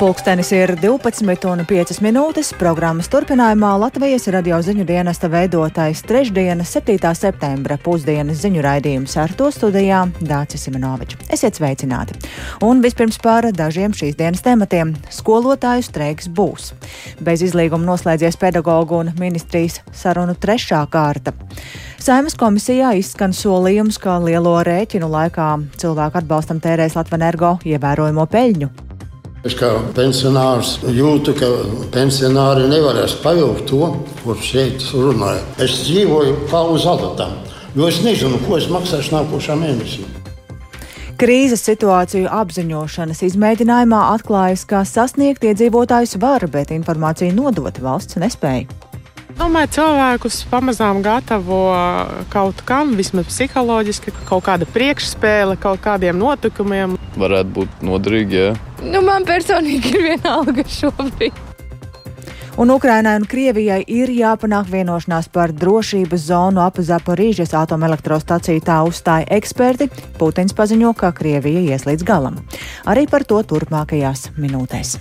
Pulkstenis ir 12,5 minūtes. Programmas turpinājumā Latvijas radio ziņu dienesta veidotais trešdienas, 7. septembra pusdienas ziņu raidījums ar to studijā Dācis Simenovičs. Esiet sveicināti! Un vispirms par dažiem šīs dienas tematiem. Skolotāju streiks būs. Bez izlīguma noslēdzies pedagoģu un ministrijas sarunu trešā kārta. Saimas komisijā izskan solījums, ka lielo rēķinu laikā cilvēku atbalstam tērēs Latvenergo ievērojamo peļņu. Es kā pensionārs jūtu, ka pensionāri nevarēs pavilkt to, ko šeit runāja. Es dzīvoju kā uz adatam, jo es nezinu, ko es maksāšu nākošā mēnesī. Krīzes situāciju apziņošanas izmēģinājumā atklājas, ka sasniegt iedzīvotājus var, bet informāciju nodot valsts nespēja. Domāju, cilvēkus pamazām gatavo kaut kam, vismaz psiholoģiski, kaut kāda priekšspēle, kaut kādiem notikumiem. Varētu būt noderīgi, jā. Nu, man personīgi ir vienalga šobrīd. Un Ukrainai un Krievijai ir jāpanāk vienošanās par drošības zonu ap Zaporīžas atomelektrostaciju. Tā uzstāja eksperti. Putins paziņo, ka Krievija ies līdz galam. Arī par to turpmākajās minūtēs.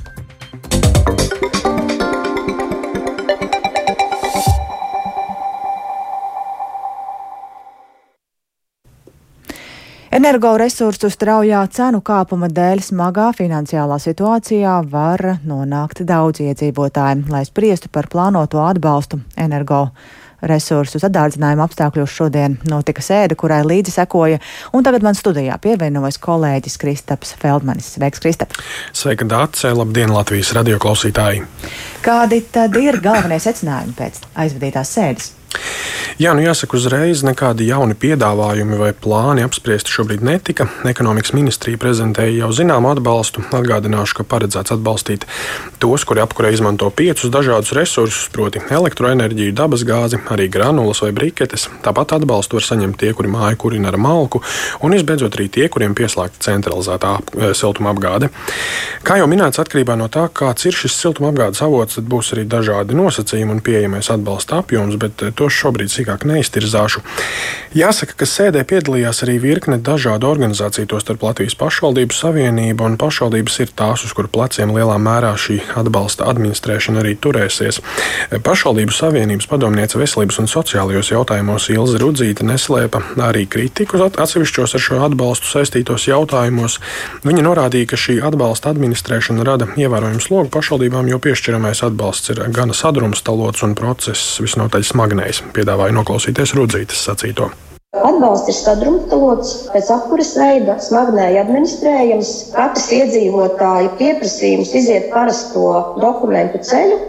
Energoresursu straujā cenu kāpuma dēļ smagā finansiālā situācijā var nonākt daudz iedzīvotāji, lai spriestu par plānoto atbalstu energo resursu sadārdzinājumu apstākļos šodien notika sēde, kurai līdzi sekoja, un tagad man studijā pievienojas kolēģis Kristaps Feldmanis. Sveiks, Kristap! Sveika, Dārce! Labdien, Latvijas radioklausītāji! Kādi tad ir galvenie secinājumi pēc aizvadītās sēdes? Jā, nu jāsaka, uzreiz nekādi jauni piedāvājumi vai plāni apspriesti šobrīd netika. Ekonomikas ministrija prezentēja jau zināmu atbalstu. Atgādināšu, ka paredzēts atbalstīt tos, kuri apkurē izmanto piecus dažādus resursus, proti, elektroenerģiju, dabasgāzi, arī granulas vai briketes. Tāpat atbalstu var saņemt tie, kuri māju kurina ar malku, un visbeidzot arī tie, kuriem pieslēgta centralizētā eh, siltuma apgāde. Kā jau minēts, atkarībā no tā, kāds ir šis siltuma apgādes avots, tad būs arī dažādi nosacījumi un pieejamais atbalsta apjoms, bet eh, to šobrīd sīkāk neiztirzāšu. Jāsaka, ka sēdē piedalījās arī virkne dažādu organizāciju, tostarp Latvijas pašvaldību savienība, un pašvaldības ir tās, uz kuru pleciem lielā mērā šī atbalsta administrēšana arī turēsies. Pašvaldību savienības padomniece veselības un sociālajos jautājumos Ilza Rudzīta neslēpa arī kritiku atsevišķos ar šo atbalstu saistītos jautājumos. Viņa norādīja, ka šī atbalsta administrēšana rada ievērojumu slogu pašvaldībām, jo piešķiramais atbalsts ir gana sadrumstalots un process visnotaļ smagnējs iespējas. Piedāvāju noklausīties Rudzītas sacīto. Atbalsts ir sadrumstalots, pēc apkuras veida, smagnēji administrējams. Katrs iedzīvotāja pieprasījums iziet parasto dokumentu ceļu.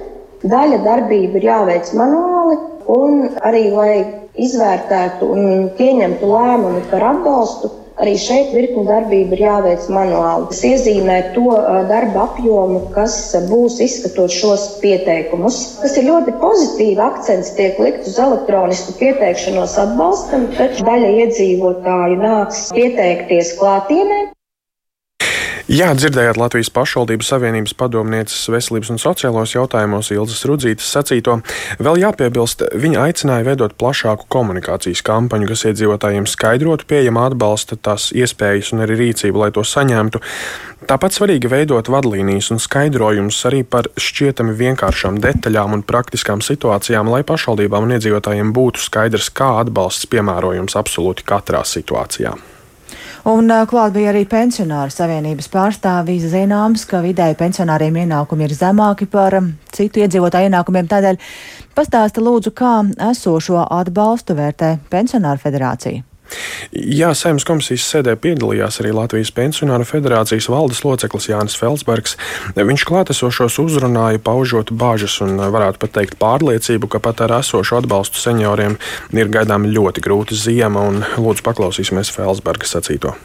Daļa darbība ir jāveic manuāli, un arī, lai izvērtētu un pieņemtu lēmumu par atbalstu, Arī šeit virkni darbība ir jāveic manuāli. Tas iezīmē to darba apjomu, kas būs izskatot šos pieteikumus. Tas ir ļoti pozitīvi. Akcents tiek likt uz elektronisku pieteikšanos atbalstam, taču daļa iedzīvotāju nāks pieteikties klātienē. Jā, dzirdējāt Latvijas pašvaldību savienības padomnieces veselības un sociālos jautājumos Ilzas Rudzītas sacīto. Vēl jāpiebilst, viņa aicināja veidot plašāku komunikācijas kampaņu, kas iedzīvotājiem skaidrotu pieejamā atbalsta tās iespējas un arī rīcību, lai to saņemtu. Tāpat svarīgi veidot vadlīnijas un skaidrojumus arī par šķietami vienkāršām detaļām un praktiskām situācijām, lai pašvaldībām un iedzīvotājiem būtu skaidrs, kā atbalsts piemērojams absolūti katrā situācijā. Un klāt bija arī pensionāru savienības pārstāvīs zināms, ka vidēji pensionāriem ienākumi ir zemāki par citu iedzīvotāju ienākumiem. Tādēļ pastāsta lūdzu, kā esošo atbalstu vērtē Pensionāru federācija. Jā, Saimnes komisijas sēdē piedalījās arī Latvijas Pensionāru federācijas valdes loceklis Jānis Felsbergs. Viņš klātesošos uzrunāja, paužot bāžas un varētu pat teikt pārliecību, ka pat ar esošu atbalstu senioriem ir gaidām ļoti grūta ziema, un lūdzu paklausīsimies Felsberga sacīto.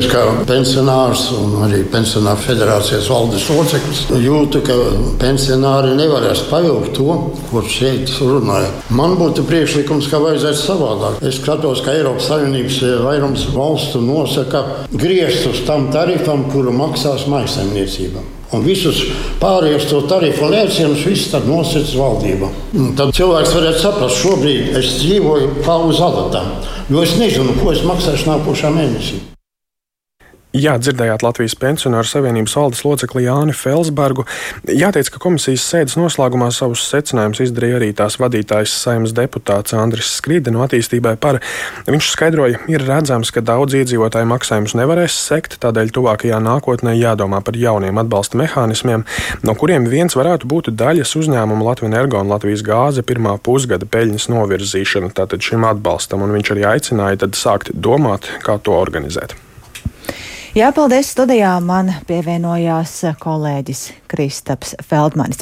Es kā pensionārs un arī pensionāru federācijas valdes loceklis jūtu, ka pensionāri nevarēs pavilkt to, ko šeit runāja. Man būtu priekšlikums, ka vajadzētu savādāk. Es skatos, ka Eiropas Savienības vairums valstu nosaka griezt uz tam tarifam, kuru maksās maisaimniecībām. Un visus pārējos to tarifu lēcienus viss tad nosacīs valdība. Un tad cilvēks varētu saprast, šobrīd es dzīvoju kā uz adatām, jo es nezinu, ko es maksāšu nākošā mēnesī. Jā, dzirdējāt Latvijas pensionāru savienības valdes locekli Jāni Felsbergu. Jāteic, ka komisijas sēdes noslēgumā savus secinājumus izdarīja arī tās vadītājs saimnes deputāts Andris Skrīde no attīstībai par. Viņš skaidroja, ir redzams, ka daudz iedzīvotāju maksājumus nevarēs sekt, tādēļ tuvākajā nākotnē jādomā par jauniem atbalsta mehānismiem, no kuriem viens varētu būt daļas uzņēmuma Latvijas energo un Latvijas gāze pirmā pusgada peļņas novirzīšana tātad šim atbalstam, un viņš arī aicināja tad sākt domāt, kā to organizēt. Jā, paldies studijā. Man pievienojās kolēģis Kristaps Feldmanis.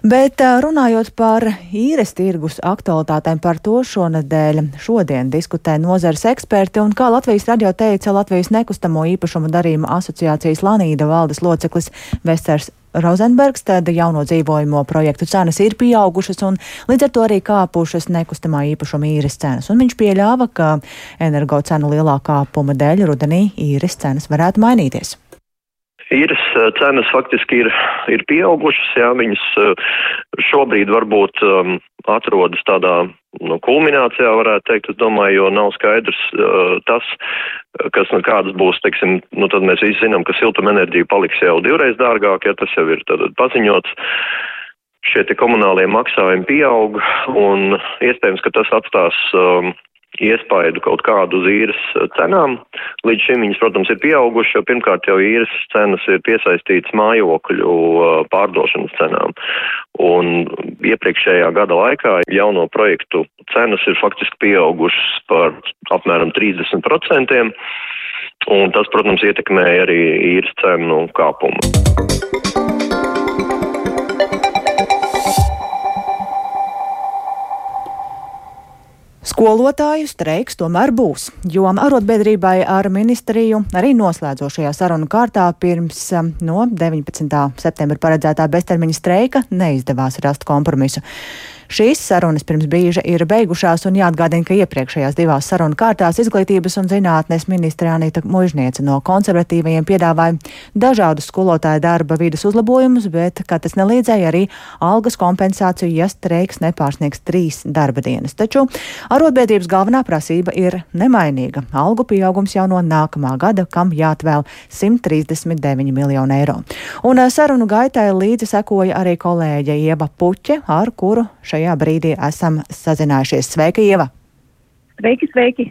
Bet runājot par īres tirgus aktualitātēm, par to šonadēļ šodien diskutē nozares eksperti un, kā Latvijas radio teica, Latvijas nekustamo īpašumu darījuma asociācijas Lanīda valdes loceklis Vesters Rozenbergs, tad jauno dzīvojamo projektu cenas ir pieaugušas un līdz ar to arī kāpušas nekustamā īpašuma īres cenas. Un viņš pieļāva, ka energo cenu lielā kāpuma dēļ rudenī īres cenas varētu mainīties. Īres cenas faktiski ir, ir pieaugušas, jā, viņas šobrīd varbūt um, atrodas tādā nu, kulminācijā, varētu teikt, es domāju, jo nav skaidrs uh, tas, kas nu kādas būs, teiksim, nu tad mēs visi zinām, ka siltumenerģija paliks jau divreiz dārgāk, ja tas jau ir tad paziņots. Šie te komunālie maksājumi pieaug un iespējams, ka tas atstās um, iespaidu kaut kādu uz īres cenām. Līdz šim viņas, protams, ir pieaugušas, jo pirmkārt jau īres cenas ir piesaistītas mājokļu pārdošanas cenām. Un iepriekšējā gada laikā jauno projektu cenas ir faktiski pieaugušas par apmēram 30%. Un tas, protams, ietekmēja arī īres cenu kāpumu. Skolotāju streiks tomēr būs, jo arotbiedrībai ar ministriju arī noslēdzošajā sarunu kārtā pirms um, no 19. septembra paredzētā beztermiņa streika neizdevās rast kompromisu. Šīs sarunas pirms brīža ir beigušās un jāatgādina, ka iepriekšējās divās sarunu kārtās izglītības un zinātnes ministra Anita Mužniece no konservatīvajiem piedāvāja dažādus skolotāju darba vidas uzlabojumus, bet, kā tas neliedzēja, arī algas kompensāciju, ja streiks nepārsniegs trīs darba dienas. Taču arotbiedrības galvenā prasība ir nemainīga - algu pieaugums jau no nākamā gada, kam jāatvēl 139 miljonu eiro. Un eh, sarunu gaitai līdzi sekoja arī kolēģe Ieva Puķe, ar kuru šeit šajā brīdī esam sazinājušies. Sveika, Ieva! Sveiki, sveiki!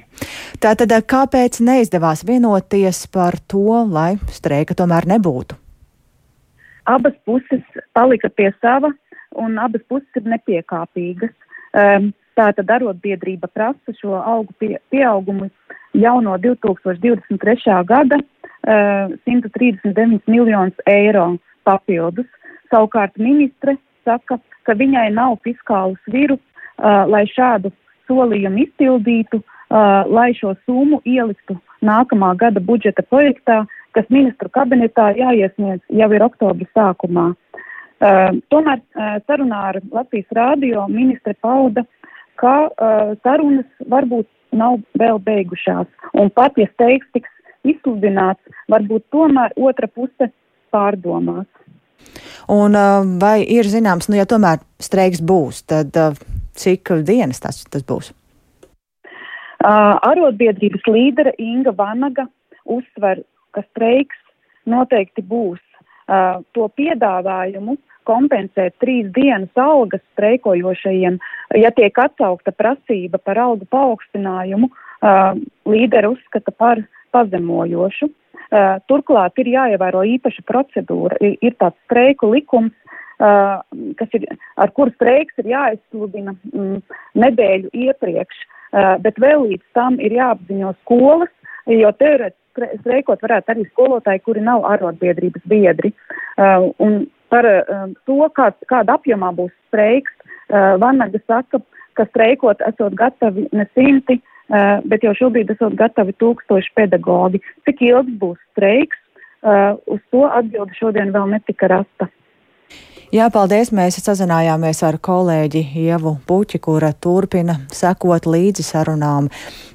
Tātad, kāpēc neizdevās vienoties par to, lai streika tomēr nebūtu? Abas puses palika pie sava, un abas puses ir nepiekāpīgas. Um, Tātad arotbiedrība prasa šo algu pie, pieaugumu jau no 2023. gada uh, 139 miljonus eiro papildus. Savukārt ministre saka, ka viņai nav fiskālu sviru, uh, lai šādu solījumu izpildītu, uh, lai šo summu ieliktu nākamā gada budžeta projektā, kas ministru kabinetā jāiesniedz jau ir oktobra sākumā. Uh, tomēr uh, sarunā ar Latvijas rādio ministre pauda, ka uh, sarunas varbūt nav vēl beigušās, un pat, ja steigs tiks izsludināts, varbūt tomēr otra puse pārdomās. Un vai ir zināms, nu, ja tomēr streiks būs, tad cik dienas tas, tas būs? Arotbiedrības līdere Inga Vanaga uzsver, ka streiks noteikti būs. To piedāvājumu kompensēt trīs dienas algas streikojošajiem, ja tiek atsaukta prasība par algu paaugstinājumu, līderi uzskata par pazemojošu. Uh, turklāt ir jāievēro īpaša procedūra, ir, tāds streiku likums, uh, kas ir, ar kuru streiks ir jāizsludina mm, nedēļu iepriekš, uh, bet vēl līdz tam ir jāapziņo skolas, jo teorētiski streikot varētu arī skolotāji, kuri nav arotbiedrības biedri. Un par to, kā, kāda apjomā būs streiks, Vanaga saka, ka streikot esot gatavi ne simti, Uh, bet jau šobrīd esam gatavi tūkstoši pedagogi. Cik ilgs būs streiks, uh, uz to atbildi šodien vēl netika rasta. Jā, paldies. Mēs sazinājāmies ar kolēģi Ievu Puķi, kura turpina sekot līdzi sarunām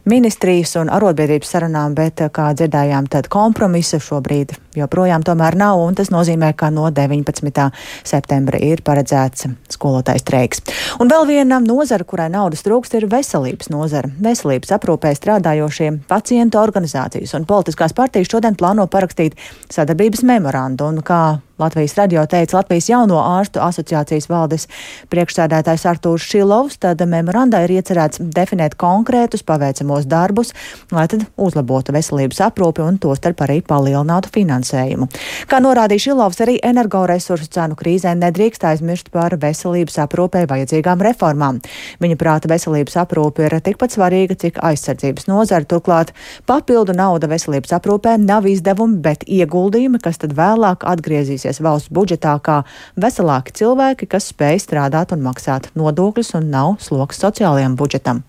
ministrijas un arotbiedrības sarunām, bet, kā dzirdējām, tad kompromisa šobrīd joprojām tomēr nav, un tas nozīmē, ka no 19. septembra ir paredzēts skolotājs streiks. Un vēl viena nozara, kurai naudas trūkst, ir veselības nozara. Veselības aprūpē strādājošie pacientu organizācijas un politiskās partijas šodien plāno parakstīt sadarbības memorandu, un kā Latvijas radio teica Latvijas jauno ārstu asociācijas valdes priekšsēdētājs Artūrs Šilovs, tad memorandā ir iecerēts definēt konkrētus paveicamos darbus, lai tad uzlabotu veselības aprūpi un tostarp arī palielinātu finansējumu. Kā norādīja Šilovs, arī energoresursu cenu krīzē nedrīkst aizmirst par veselības aprūpē vajadzīgām reformām. Viņa prāta veselības aprūpe ir tikpat svarīga, cik aizsardzības nozara. Turklāt papildu nauda veselības aprūpē nav izdevumi, bet ieguldījumi, kas tad vēlāk atgriezīs iekļausies valsts budžetā kā veselāki cilvēki, kas spēj strādāt un maksāt nodokļus un nav sloks sociālajiem budžetam.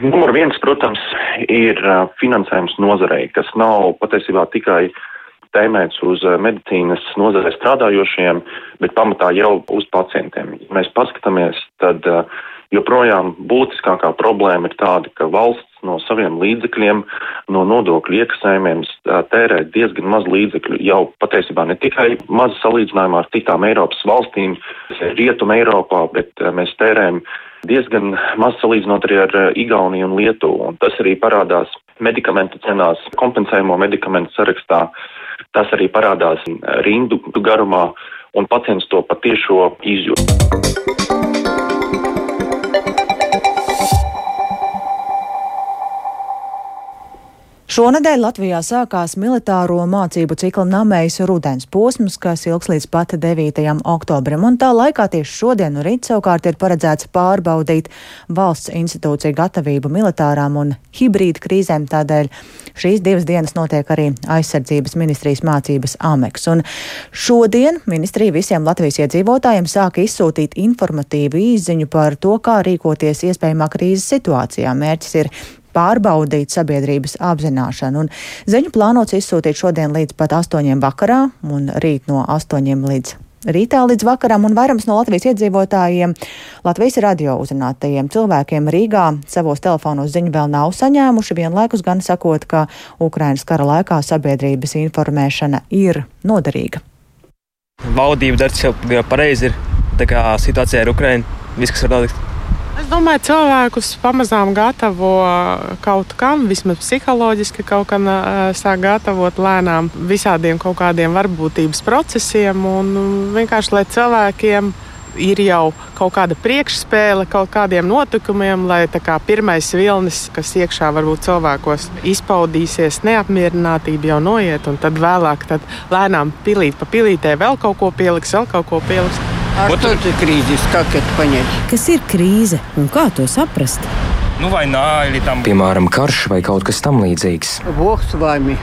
Numur viens, protams, ir finansējums nozarei, kas nav patiesībā tikai tēmēts uz medicīnas nozarē strādājošiem, bet pamatā jau uz pacientiem. Ja mēs paskatāmies, tad joprojām būtiskākā problēma ir tāda, ka valsts no saviem līdzekļiem, no nodokļu iekasējumiem tērē diezgan maz līdzekļu. Jau patiesībā ne tikai maz salīdzinājumā ar citām Eiropas valstīm, Rietuma Eiropā, bet mēs tērējam diezgan maz salīdzinot arī ar Igauniju un Lietuvu. Un tas arī parādās medikamentu cenās, kompensējumu medikamentu sarakstā. Tas arī parādās rindu garumā, un pacients to patiešo izjūt. Šonadēļ Latvijā sākās militāro mācību cikla namējas rudens posms, kas ilgs līdz pat 9. oktobrim, un tā laikā tieši šodien un rīt savukārt ir paredzēts pārbaudīt valsts institūciju gatavību militārām un hibrīdu krīzēm, tādēļ šīs divas dienas notiek arī aizsardzības ministrijas mācības AMEX. Un šodien ministrija visiem Latvijas iedzīvotājiem sāka izsūtīt informatīvu īziņu par to, kā rīkoties iespējamā krīzes situācijā. Mērķis ir pārbaudīt sabiedrības apzināšanu. Un ziņu plānots izsūtīt šodien līdz pat 8 vakarā un rīt no 8 līdz rītā līdz vakaram, un vairums no Latvijas iedzīvotājiem, Latvijas radio uzrunātajiem cilvēkiem Rīgā savos telefonos ziņu vēl nav saņēmuši, vienlaikus gan sakot, ka Ukrainas kara laikā sabiedrības informēšana ir noderīga. Valdība dara jau pareizi, ir tā kā situācija ar Ukrainu, viss, kas var notikt. Es domāju, cilvēkus pamazām gatavo kaut kam, vismaz psiholoģiski kaut kam sāk gatavot lēnām visādiem kaut kādiem varbūtības procesiem un vienkārši lai cilvēkiem ir jau kaut kāda priekšspēle kaut kādiem notikumiem, lai kā pirmais vilnis, kas iekšā varbūt cilvēkos izpaudīsies, neapmierinātība jau noiet, un tad vēlāk tad lēnām pilīt pa pilītē vēl kaut ko pieliks, vēl kaut ko pieliks. А вот что это кризис? Как это понять? Kas ir krīze un kā to saprast? Nu, vai nā, tam... Piemēram, karš vai kaut kas tamlīdzīgs. Bog s vami!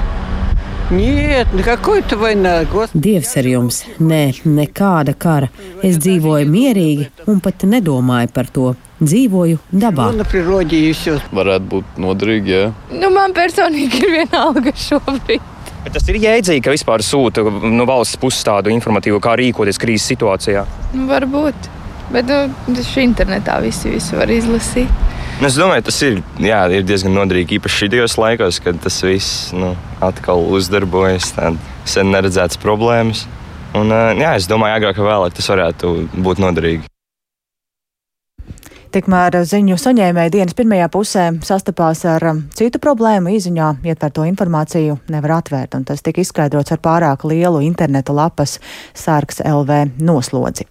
Niet, какой-то война, Господи. Dievs ar jums, nē, nekāda kara. Es dzīvoju mierīgi un pat nedomāju par to. Dzīvoju dabā. Varētu būt noderīgi, jā. Nu, man personīgi ir vienalga šobrīd. Bet tas ir jēdzīgi, ka vispār sūta no valsts puses tādu informatīvu, kā rīkoties krīzes situācijā. Nu, varbūt. Bet nu, šī internetā visi visu var izlasīt. Nu, es domāju, tas ir, jā, ir diezgan noderīgi īpaši šajos laikos, kad tas viss nu, atkal uzdarbojas, tādas sen neredzētas problēmas. Un, jā, es domāju, agrāk vai vēlāk tas varētu būt noderīgi. Tikmēr ziņu saņēmēji dienas pirmajā pusē sastapās ar um, citu problēmu. Īziņā ietverto informāciju nevar atvērt, un tas tika izskaidrots ar pārāk lielu interneta lapas sārks LV noslodzi.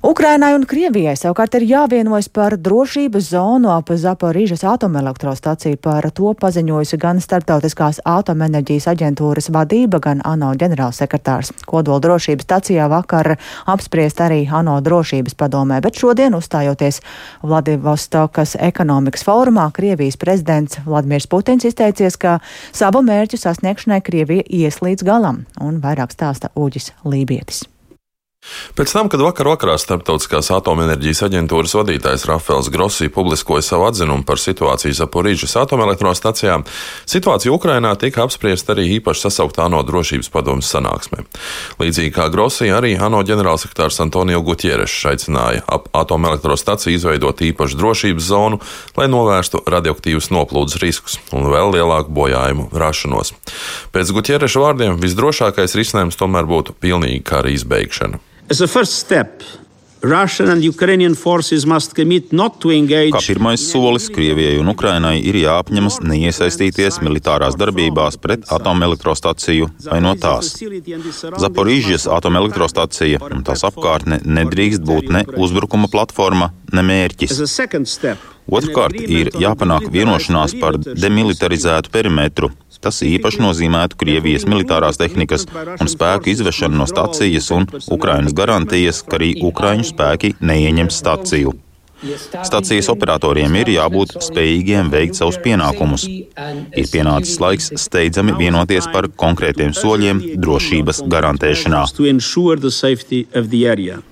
Ukrainai un Krievijai savukārt ir jāvienojas par drošības zonu ap Zaporīžas atomelektrostaciju. Par to paziņojusi gan Startautiskās atomenerģijas aģentūras vadība, gan ANO ģenerālsekretārs. Kodola drošības stacijā vakar apspriest arī ANO drošības padomē, bet šodien uzstājoties Vladivostokas ekonomikas fórumā, Krievijas prezidents Vladimirs Putins izteicies, ka savu mērķu sasniegšanai Krievija ies līdz galam, un vairāk stāsta Uģis Lībietis. Pēc tam, kad vakar vakarā Startautiskās atomenerģijas aģentūras vadītājs Rafēls Grossi publiskoja savu atzinumu par situāciju Zaporīžas atomelektrostacijām, situācija Ukrainā tika apspriesta arī īpaši sasauktā ANO drošības padomus sanāksmē. Līdzīgi kā Grossi, arī ANO ģenerālsekretārs Antonio Gutierešs aicināja ap atomelektrostaciju izveidot īpašu drošības zonu, lai novērstu radioaktīvas noplūdes riskus un vēl lielāku bojājumu rašanos. Pēc Gutiereša vārdiem visdrošākais risinājums tomēr būtu pilnīga kara izbeigšana. As a first step, Kā pirmais solis Krievijai un Ukrainai ir jāapņemas neiesaistīties militārās darbībās pret atomelektrostaciju vai no tās. Zaporīžas atomelektrostacija un tās apkārtne nedrīkst būt ne uzbrukuma platforma, ne mērķis. Otrkārt, ir jāpanāk vienošanās par demilitarizētu perimetru, Tas īpaši nozīmētu Krievijas militārās tehnikas un spēku izvešanu no stacijas un Ukrainas garantijas, ka arī Ukraiņu spēki neieņems staciju. Stacijas operatoriem ir jābūt spējīgiem veikt savus pienākumus. Ir pienācis laiks steidzami vienoties par konkrētiem soļiem drošības garantēšanā.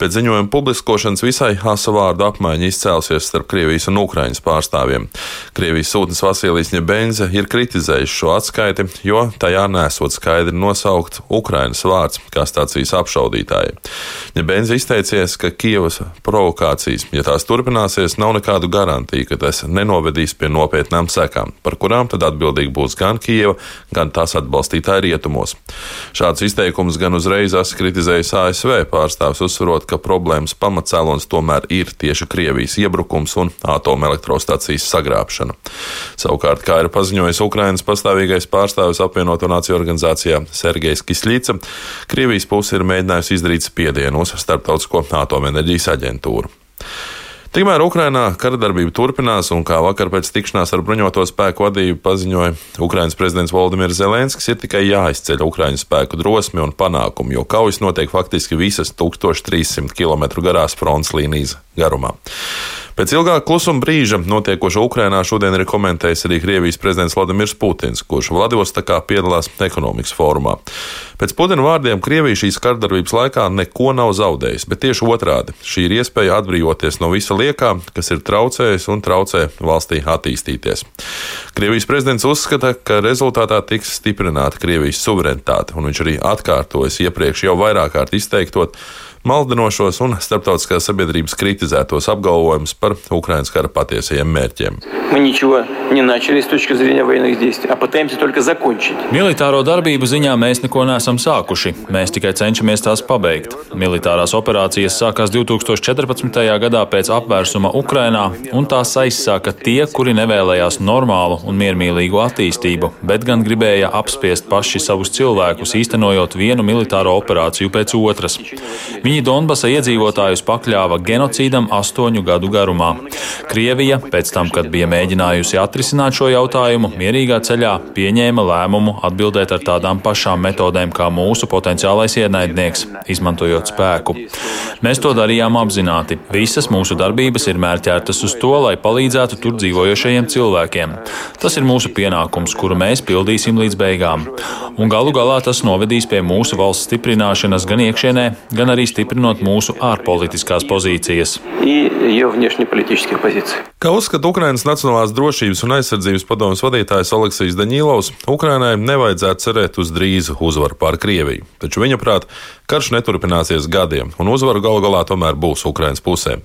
Pēc ziņojuma publiskošanas visai asa vārdu apmaiņa izcēlusies starp Krievijas un Ukraiņas pārstāvjiem. Krievijas sūtnis Vasilijs Ņebenze ir kritizējis šo atskaiti, jo tajā nesot skaidri nosaukt Ukrainas vārds kā stācijas apšaudītāji. Ņebenze izteicies, ka Kievas provokācijas, ja tās turpinās, turpināsies, nav nekādu garantiju, ka tas nenovedīs pie nopietnām sekām, par kurām tad atbildīgi būs gan Kieva, gan tās atbalstītāji rietumos. Šāds izteikums gan uzreiz esmu kritizējis ASV pārstāvis, uzsverot, ka problēmas pamatcēlons tomēr ir tieši Krievijas iebrukums un atomelektrostacijas sagrābšana. Savukārt, kā ir paziņojis Ukrainas pastāvīgais pārstāvis apvienoto nāciju organizācijā Sergejs Kislīca, Krievijas puse ir mēģinājusi izdarīt spiedienu uz Starptautisko atomenerģijas aģentūru. Tikmēr Ukrainā kara darbība turpinās, un kā vakar pēc tikšanās ar bruņoto spēku vadību paziņoja Ukrainas prezidents Valdimirs Zelenskis, ir tikai jāizceļ Ukraiņu spēku drosmi un panākumi, jo kaujas notiek faktiski visas 1300 km garās fronts līnijas garumā. Pēc ilgāka klusuma brīža notiekošo Ukrainā šodien ir komentējis arī Krievijas prezidents Vladimirs Putins, kurš Vladivostokā piedalās ekonomikas fórumā. Pēc Putina vārdiem Krievija šīs kardarbības laikā neko nav zaudējusi, bet tieši otrādi - šī ir iespēja atbrīvoties no visa liekā, kas ir traucējis un traucē valstī attīstīties. Krievijas prezidents uzskata, ka rezultātā tiks stiprināta Krievijas suverenitāte, un viņš arī atkārtojas iepriekš jau vairāk kārt izteiktot maldinošos un starptautiskās sabiedrības kritizētos apgalvojumus par Ukraiņas kara patiesajiem mērķiem. Militāro darbību ziņā mēs neko neesam sākuši. Mēs tikai cenšamies tās pabeigt. Militārās operācijas sākās 2014. gadā pēc apvērsuma Ukrainā, un tās aizsāka tie, kuri nevēlējās normālu un miermīlīgu attīstību, bet gan gribēja apspiest paši savus cilvēkus, īstenojot vienu militāro operāciju pēc otras. Viņi Donbasa iedzīvotājus pakļāva genocīdam astoņu gadu garumā. Krievija, pēc tam, kad bija mēģinājusi atrisināt šo jautājumu, mierīgā ceļā pieņēma lēmumu atbildēt ar tādām pašām metodēm kā mūsu potenciālais ienaidnieks, izmantojot spēku. Mēs to darījām apzināti. Visas mūsu darbības ir mērķētas uz to, lai palīdzētu tur dzīvojošajiem cilvēkiem. Tas ir mūsu pienākums, kuru mēs pildīsim līdz beigām. Un galu galā tas novedīs pie mūsu valsts stiprināšanas gan iekšienē, gan arī stiprinot mūsu ārpolitiskās pozīcijas. Kā uzskata Ukrainas Nacionālās drošības un aizsardzības padomus vadītājs Aleksijs Daņīlovs, Ukrainai nevajadzētu cerēt uz drīzu uzvaru pār Krieviju. Taču viņa prāt, karš neturpināsies gadiem, un uzvaru galu galā tomēr būs Ukrainas pusē.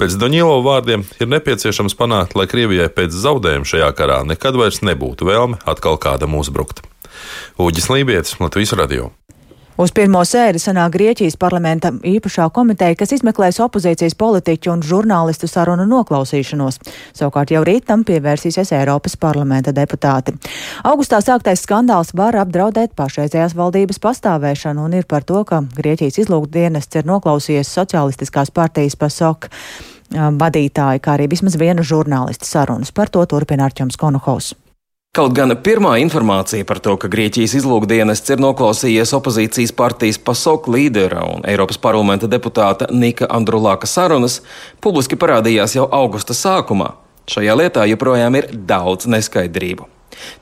Pēc Daņīlova vārdiem ir nepieciešams panākt, lai Krievijai pēc zaudējuma šajā karā nekad vairs nebūtu vēlme atkal kādam uzbrukt. Uģis Lībijams, Latvijas Radio. Uz pirmo sēdi sanāk Grieķijas parlamenta īpašā komiteja, kas izmeklēs opozīcijas politiķu un žurnālistu sarunu noklausīšanos. Savukārt jau rīt tam pievērsīsies Eiropas parlamenta deputāti. Augustā sāktais skandāls var apdraudēt pašreizējās valdības pastāvēšanu un ir par to, ka Grieķijas izlūkdienests ir noklausījies socialistiskās partijas PASOK vadītāju, kā arī vismaz vienu žurnālistu sarunas. Par to turpina Arčuns Konuhaus. Kaut gan pirmā informācija par to, ka Grieķijas izlūkdienests ir noklausījies opozīcijas partijas PASOK līdera un Eiropas parlamenta deputāta Nika Andrulāka sarunas, publiski parādījās jau augusta sākumā. Šajā lietā joprojām ir daudz neskaidrību.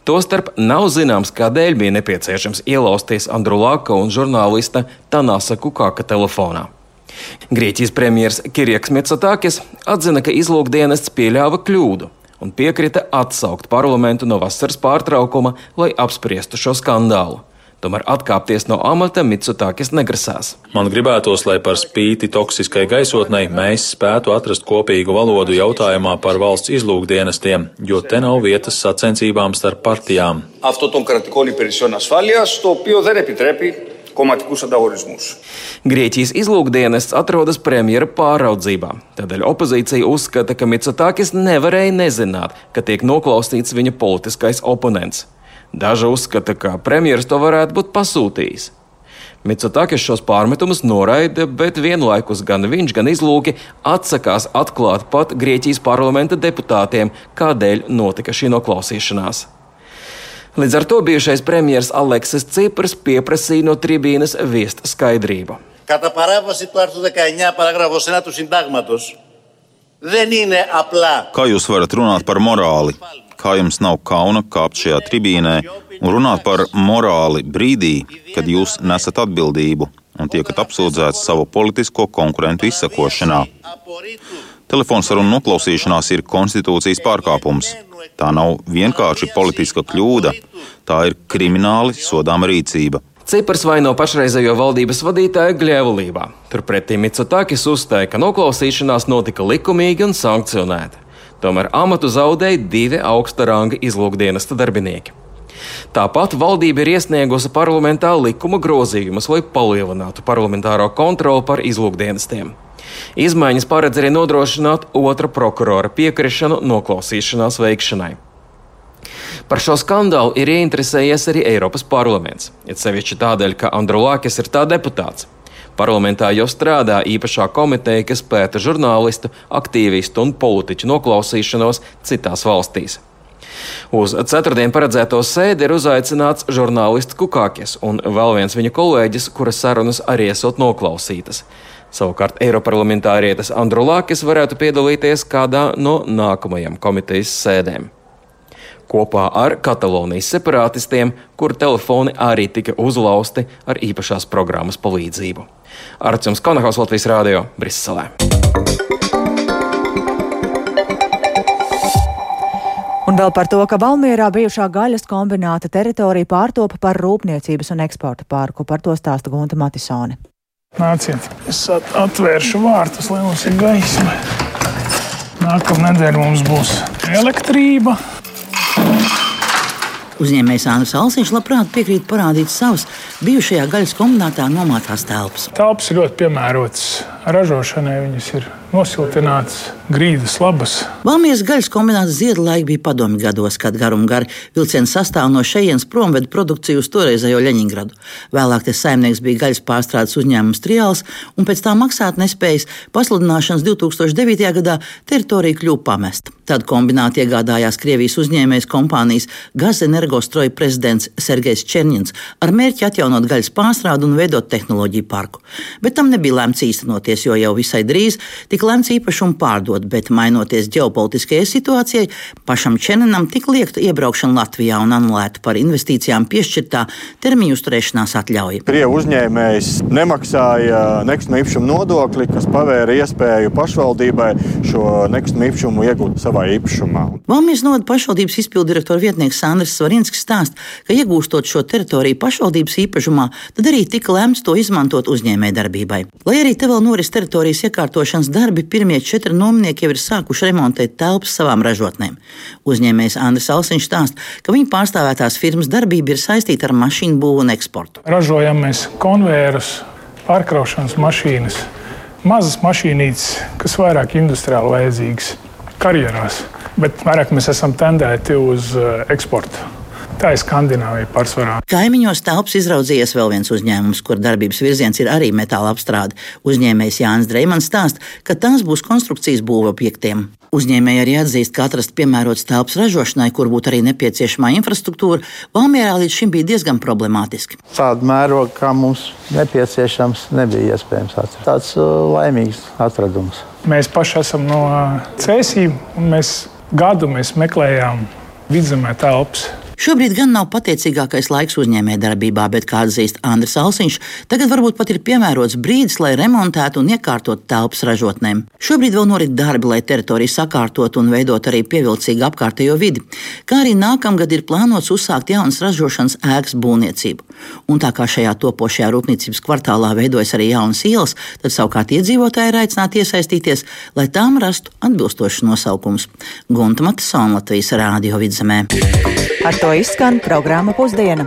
Tostarp nav zināms, kādēļ bija nepieciešams ielausties Andrulāka un žurnālista Tanāsa Kukāka telefonā. Grieķijas premjerministrs Kirjaks Mitsotakis atzina, ka izlūkdienests pieļāva kļūdu un piekrita atsaukt parlamentu no vasaras pārtraukuma, lai apspriestu šo skandālu. Tomēr atkāpties no amata Mitsutākis negrasās. Man gribētos, lai par spīti toksiskai gaisotnei mēs spētu atrast kopīgu valodu jautājumā par valsts izlūkdienestiem, jo te nav vietas sacensībām starp partijām. Αυτό των κρατικών υπηρεσιών ασφάλειας, το οποίο δεν επιτρέπει klimatiskos antagonismus. Grieķijas izlūkdienests atrodas premjera pāraudzībā. Tādēļ opozīcija uzskata, ka Mitsotakis nevarēja nezināt, ka tiek noklausīts viņa politiskais oponents. Daži uzskata, ka premjeras to varētu būt pasūtījis. Mitsotakis šos pārmetumus noraida, bet vienlaikus gan viņš, gan izlūki atsakās atklāt pat Grieķijas parlamenta deputātiem, kādēļ notika šī noklausīšanās. Līdz ar to bijušais premjerministrs Aleksis Ciprs pieprasīja no tribīnes viest skaidrību. Κατά παράβαση του άρθρου 19, παράγραφος 1 του Συντάγματος, δεν είναι απλά. Kā jūs varat runāt par morāli? Kā jums nav kauna kāpt šajā tribīnē un runāt par morāli brīdī, kad jūs nesat atbildību un tiekat apsūdzēts savu politisko konkurentu izsakošanā? Telefonsarunu noklausīšanās ir konstitūcijas pārkāpums. Tā nav vienkārši politiska kļūda, tā ir krimināli sodāma rīcība. Cipars vaino pašreizējo valdības vadītāju gļēvulībā. Turpretī Mitsotakis uzstāja, ka noklausīšanās notika likumīgi un sankcionēti. Tomēr amatu zaudēja divi augsta ranga izlūkdienesta darbinieki. Tāpat valdība ir iesniegusi parlamentā likuma grozījumus, lai palielinātu parlamentāro kontroli par izlūkdienestiem. Izmaiņas paredz arī nodrošināt otra prokurora piekrišanu noklausīšanās veikšanai. Par šo skandālu ir ieinteresējies arī Eiropas parlaments, it sevišķi tādēļ, ka Andrulākis ir tā deputāts. Parlamentā jau strādā īpašā komiteja, kas pēta žurnālistu, aktīvistu un politiķu noklausīšanos citās valstīs. Uz ceturtdienu paredzēto sēdi ir uzaicināts žurnālists Kukākis un vēl viens viņa kolēģis, kuras sarunas arī esot noklausītas. Savukārt Eiroparlamentārietis Andrulākis varētu piedalīties kādā no nākamajām komitejas sēdēm. Kopā ar Katalonijas separātistiem, kuru telefoni arī tika uzlausti ar īpašās programmas palīdzību. Arcums Konahaus Latvijas Rādio Briselē. Un vēl par to, ka Valmierā bijušā gaļas kombināta teritorija pārtopa par rūpniecības un eksporta parku. Par to stāsta Gunta Matisone. Nāciet, es atvēršu vārtus, lai mums ir gaisma. Nākamā nedēļa mums būs elektrība. Uzņēmējs Andris Alsīņš labprāt piekrīt parādīt savas bijušajā gaļas kombinātā nomātās telpas. Telpas ir ļoti piemērotas ražošanai, viņas ir nosiltināts, grīdas labas. Valmijas gaļas kombināts ziedu laika bija padomju gados, kad garum gari vilciens sastāv no šejienes promveda produkciju uz toreizējo Ļeņingradu. Vēlāk tas saimnieks bija gaļas pārstrādes uzņēmums Triāls, un pēc tā maksāt nespējas pasludināšanas 2009. gadā teritorija kļuva pamesta. Tad kombināti iegādājās Krievijas uzņēmējas kompānijas Gazenergostroja prezidents Sergejs Černins ar mērķi atjaunot gaļas pārstrādi un veidot tehnoloģiju parku. Bet tam nebija lēmts īstenoties, jo jau visai drīz tika lemts īpašumu pārdot, bet mainoties ģeopolitiskajai situācijai, pašam Černam tika liekta iebraukšana Latvijā un anulēta par investīcijām piešķirtā termiņu uzturēšanās atļauja. Krievu uzņēmējs nemaksāja nekustamā īpašuma nodokli, kas pavēra iespēju pašvaldībai šo nekustamā īpašumu iegūt savā īpašumā. Valmijas noda pašvaldības izpildirektora vietnieks Sandrs Svarinskis stāsta, ka iegūstot šo teritoriju pašvaldības īpašumā, tad arī tika lemts to izmantot uzņēmējdarbībai. Lai arī te vēl noris teritorijas iekārtošanas darbi, pirmie četri nominieki jau ir sākuši remontēt telpas savām ražotnēm. Uzņēmējs Andris Alsiņš stāsta, ka viņa pārstāvētās firmas darbība ir saistīta ar mašīnu būvu un eksportu. Ražojam mēs konvērus, pārkraušanas mašīnas, mazas mašīnītes, kas vairāk industriāli vajadzīgas karjerās, bet vairāk mēs esam tendēti uz eh, eksportu. Tā ir Skandināvija pārsvarā. Kaimiņos telpas izraudzījies vēl viens uzņēmums, kur darbības virziens ir arī metāla apstrāde. Uzņēmējs Jānis Dreimans stāsta, ka tās būs konstrukcijas būvobjektiem. Uzņēmēji arī atzīst, ka atrast piemērots telpas ražošanai, kur būtu arī nepieciešamā infrastruktūra, Valmjerā līdz šim bija diezgan problemātiski. Tādu mērogu, kā mums nepieciešams, nebija iespējams atrast. Tāds uh, laimīgs atradums. Mēs paši esam no Cēsīm, un mēs gadu mēs meklējām vidzemē telpas. Šobrīd gan nav pateicīgākais laiks uzņēmējdarbībā, bet, kā atzīst Andris Alsiņš, tagad varbūt pat ir piemērots brīdis, lai remontētu un iekārtotu telpas ražotnēm. Šobrīd vēl norit darbi, lai teritoriju sakārtot un veidot arī pievilcīgu apkārtējo vidi, kā arī nākamgad ir plānots uzsākt jaunas ražošanas ēkas būvniecību. Un tā kā šajā topošajā rūpniecības kvartālā veidojas arī jaunas ielas, tad savukārt iedzīvotāji ir aicināti iesaistīties, lai tām rastu atbilstošus nosaukumus. Gunta Matisona Latvijas Rādio vidzemē. Ar to izskan programma pusdiena.